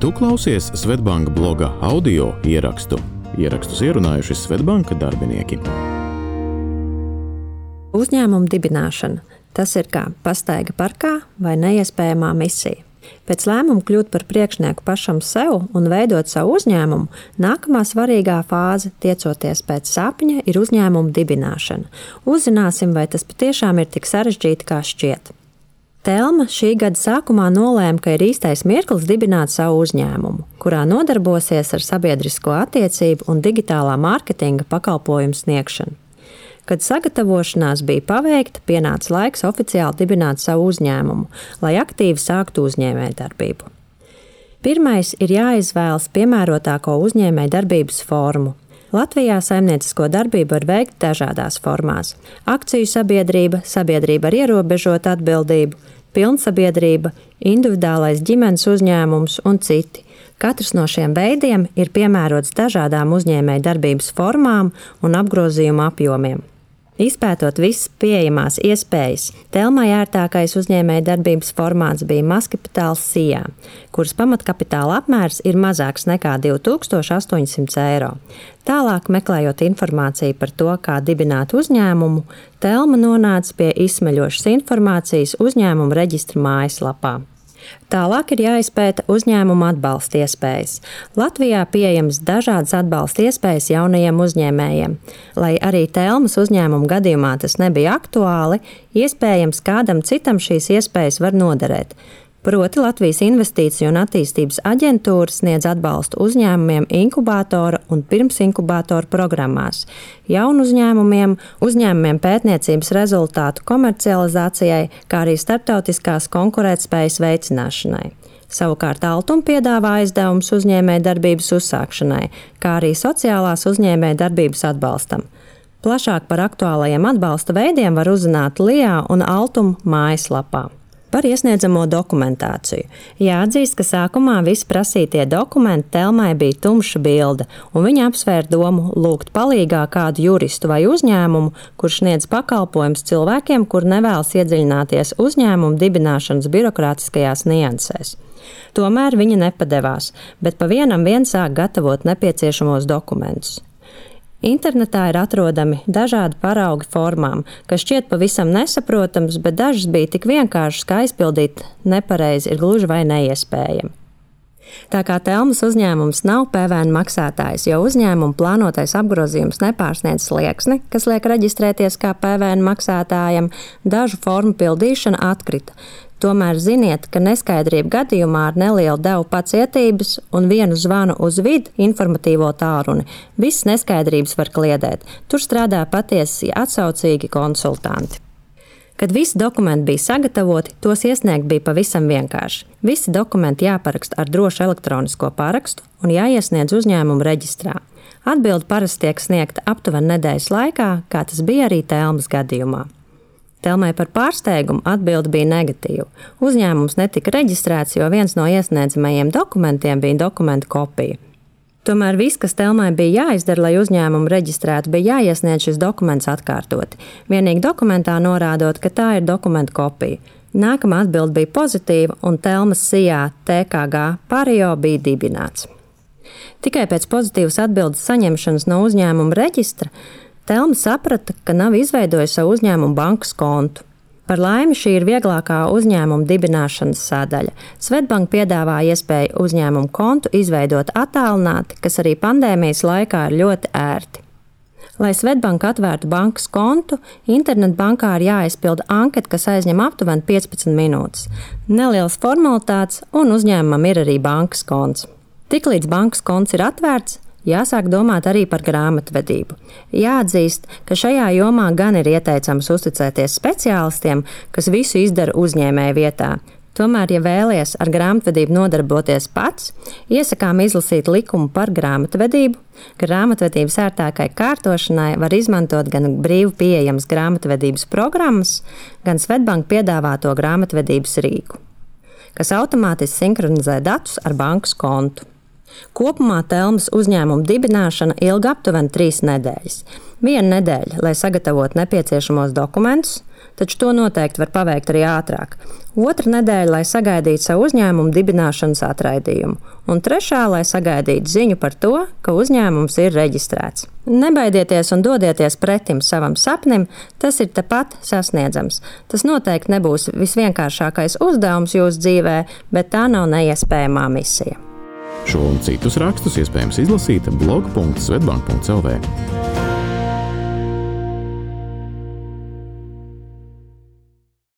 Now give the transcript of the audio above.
Tu klausies Svetbanka bloga audio ierakstu. Ierakstus ierunājuši Svetbanka darbinieki. Uzņēmuma dibināšana. Tas ir kā pastaiga parkā vai neiespējamā misija. Pēc lēmuma kļūt par priekšnieku pašam sev un veidot savu uzņēmumu, nākamā svarīgā fāze, tiecoties pēc sapņa, ir uzņēmuma dibināšana. Uzzināsim, vai tas patiešām ir tik sarežģīti, kā šķiet. Telma šī gada sākumā nolēma, ka ir īstais mirklis dibināt savu uzņēmumu, kurā nodarbosies ar sabiedrisko attiecību un digitālā mārketinga pakalpojumu sniegšanu. Kad sagatavošanās bija paveikta, pienāca laiks oficiāli dibināt savu uzņēmumu, lai aktīvi sāktu uzņēmējdarbību. Pirmais ir jāizvēlas piemērotāko uzņēmējdarbības formu. Latvijā saimniecisko darbību var veikt dažādās formās - akciju sabiedrība, sabiedrība ar ierobežotu atbildību, pilnsabiedrība, individuālais ģimenes uzņēmums un citi. Katrs no šiem veidiem ir piemērots dažādām uzņēmējdarbības formām un apgrozījuma apjomiem. Izpētot visas pieejamās iespējas, Telmai ērtākais uzņēmēja darbības formāts bija mazkapitāls SIA, kuras pamatkapitāla apmērs ir mazāks nekā 2800 eiro. Tālāk, meklējot informāciju par to, kā dibināt uzņēmumu, Telma nonāca pie izsmeļošas informācijas uzņēmuma reģistra mājaslapā. Tālāk ir jāizpēta uzņēmuma atbalsta iespējas. Latvijā pieejamas dažādas atbalsta iespējas jaunajiem uzņēmējiem. Lai arī Tēlmas uzņēmuma gadījumā tas nebija aktuāli, iespējams, kādam citam šīs iespējas var noderēt. Proti Latvijas Investīciju un attīstības aģentūra sniedz atbalstu uzņēmumiem inkubātora un pirmsinkubātora programmās, jaunu uzņēmumiem, uzņēmumiem pētniecības rezultātu komercializācijai, kā arī starptautiskās konkurētspējas veicināšanai. Savukārt Altuma piedāvā aizdevumus uzņēmējdarbības uzsākšanai, kā arī sociālās uzņēmējdarbības atbalstam. Plašāk par aktuālajiem atbalsta veidiem var uzzināt Lijā un Altuma mājaslapā. Par iesniedzamo dokumentāciju. Jāatzīst, ka sākumā visi prasītie dokumenti Telmai bija tumša bilde, un viņa apsvēra domu lūgt palīgā kādu juristu vai uzņēmumu, kurš sniedz pakalpojumus cilvēkiem, kur nevēlas iedziļināties uzņēmumu dibināšanas birokrātiskajās niansēs. Tomēr viņa nepadevās, bet pa vienam vien sāk gatavot nepieciešamos dokumentus. Internetā ir atrodami dažādi paraugi formām, kas šķiet pavisam nesaprotams, bet dažas bija tik vienkāršas, ka aizpildīt nepareizi ir gluži vai neiespējami. Tā kā Telmas uzņēmums nav PVN maksātājs, jo uzņēmuma plānotais apgrozījums nepārsniedz slieksni, kas liek reģistrēties kā PVN maksātājam, dažu formu pildīšana atkrita. Tomēr ziniet, ka neskaidrība gadījumā ar nelielu devu pacietības un vienu zvanu uz vidu informatīvo tālruni visas neskaidrības var kliedēt. Tur strādā patiesi atsaucīgi konsultanti. Kad visi dokumenti bija sagatavoti, tos iesniegt bija pavisam vienkārši. Visi dokumenti jāparaksta ar drošu elektronisko parakstu un jāiesniedz uzņēmuma reģistrā. Atbilde parasti tiek sniegta aptuveni nedēļas laikā, kā tas bija arī Tēlmas gadījumā. Telmai par pārsteigumu atbilde bija negatīva. Uzņēmums netika reģistrēts, jo viens no iesniedzamajiem dokumentiem bija dokumentu kopija. Tomēr viss, kas Telmai bija jāizdara, lai uzņēmumu reģistrētu, bija jāiesniedz šis dokuments atkārtot. Vienīgi dokumentā norādot, ka tā ir dokumentu kopija. Nākamā atbilde bija pozitīva, un Telmas sijā TKG Pārējo bija dibināts. Tikai pēc pozitīvas atbildes saņemšanas no uzņēmuma reģistra Telma saprata, ka nav izveidojusi savu uzņēmumu bankas kontu. Par laimi šī ir vieglākā uzņēmuma dibināšanas sadaļa. Svetbanka piedāvā iespēju uzņēmumu kontu izveidot attālināti, kas arī pandēmijas laikā ir ļoti ērti. Lai Svetbanka atvērtu bankas kontu, internetbankā ir jāizpilda anketa, kas aizņem aptuveni 15 minūtes. Nelielas formalitātes, un uzņēmumam ir arī bankas konts. Tiklīdz bankas konts ir atvērts, Jāsāk domāt arī par grāmatvedību. Jāatzīst, ka šajā jomā gan ir ieteicams uzticēties speciālistiem, kas visu izdara uzņēmēju vietā. Tomēr, ja vēlaties ar grāmatvedību nodarboties pats, iesakām izlasīt likumu par grāmatvedību. Grāmatvedības ērtākai kārtošanai var izmantot gan brīvi pieejamas grāmatvedības programmas, gan Svetbanka piedāvāto grāmatvedības rīku, kas automātiski sinhronizē datus ar bankas kontu. Kopumā Telmas uzņēmuma dibināšana ilga aptuveni trīs nedēļas. Viena nedēļa, lai sagatavotu nepieciešamos dokumentus, taču to noteikti var paveikt arī ātrāk. Otra nedēļa, lai sagaidītu savu uzņēmumu dibināšanas atraidījumu, un trešā, lai sagaidītu ziņu par to, ka uzņēmums ir reģistrēts. Nebaidieties un dodieties pretim savam sapnim, tas ir tepat sasniedzams. Tas noteikti nebūs visvienkāršākais uzdevums jūsu dzīvē, bet tā nav neiespējamā misija. Šo un citus rakstus iespējams izlasīt blog.svetbank.cl.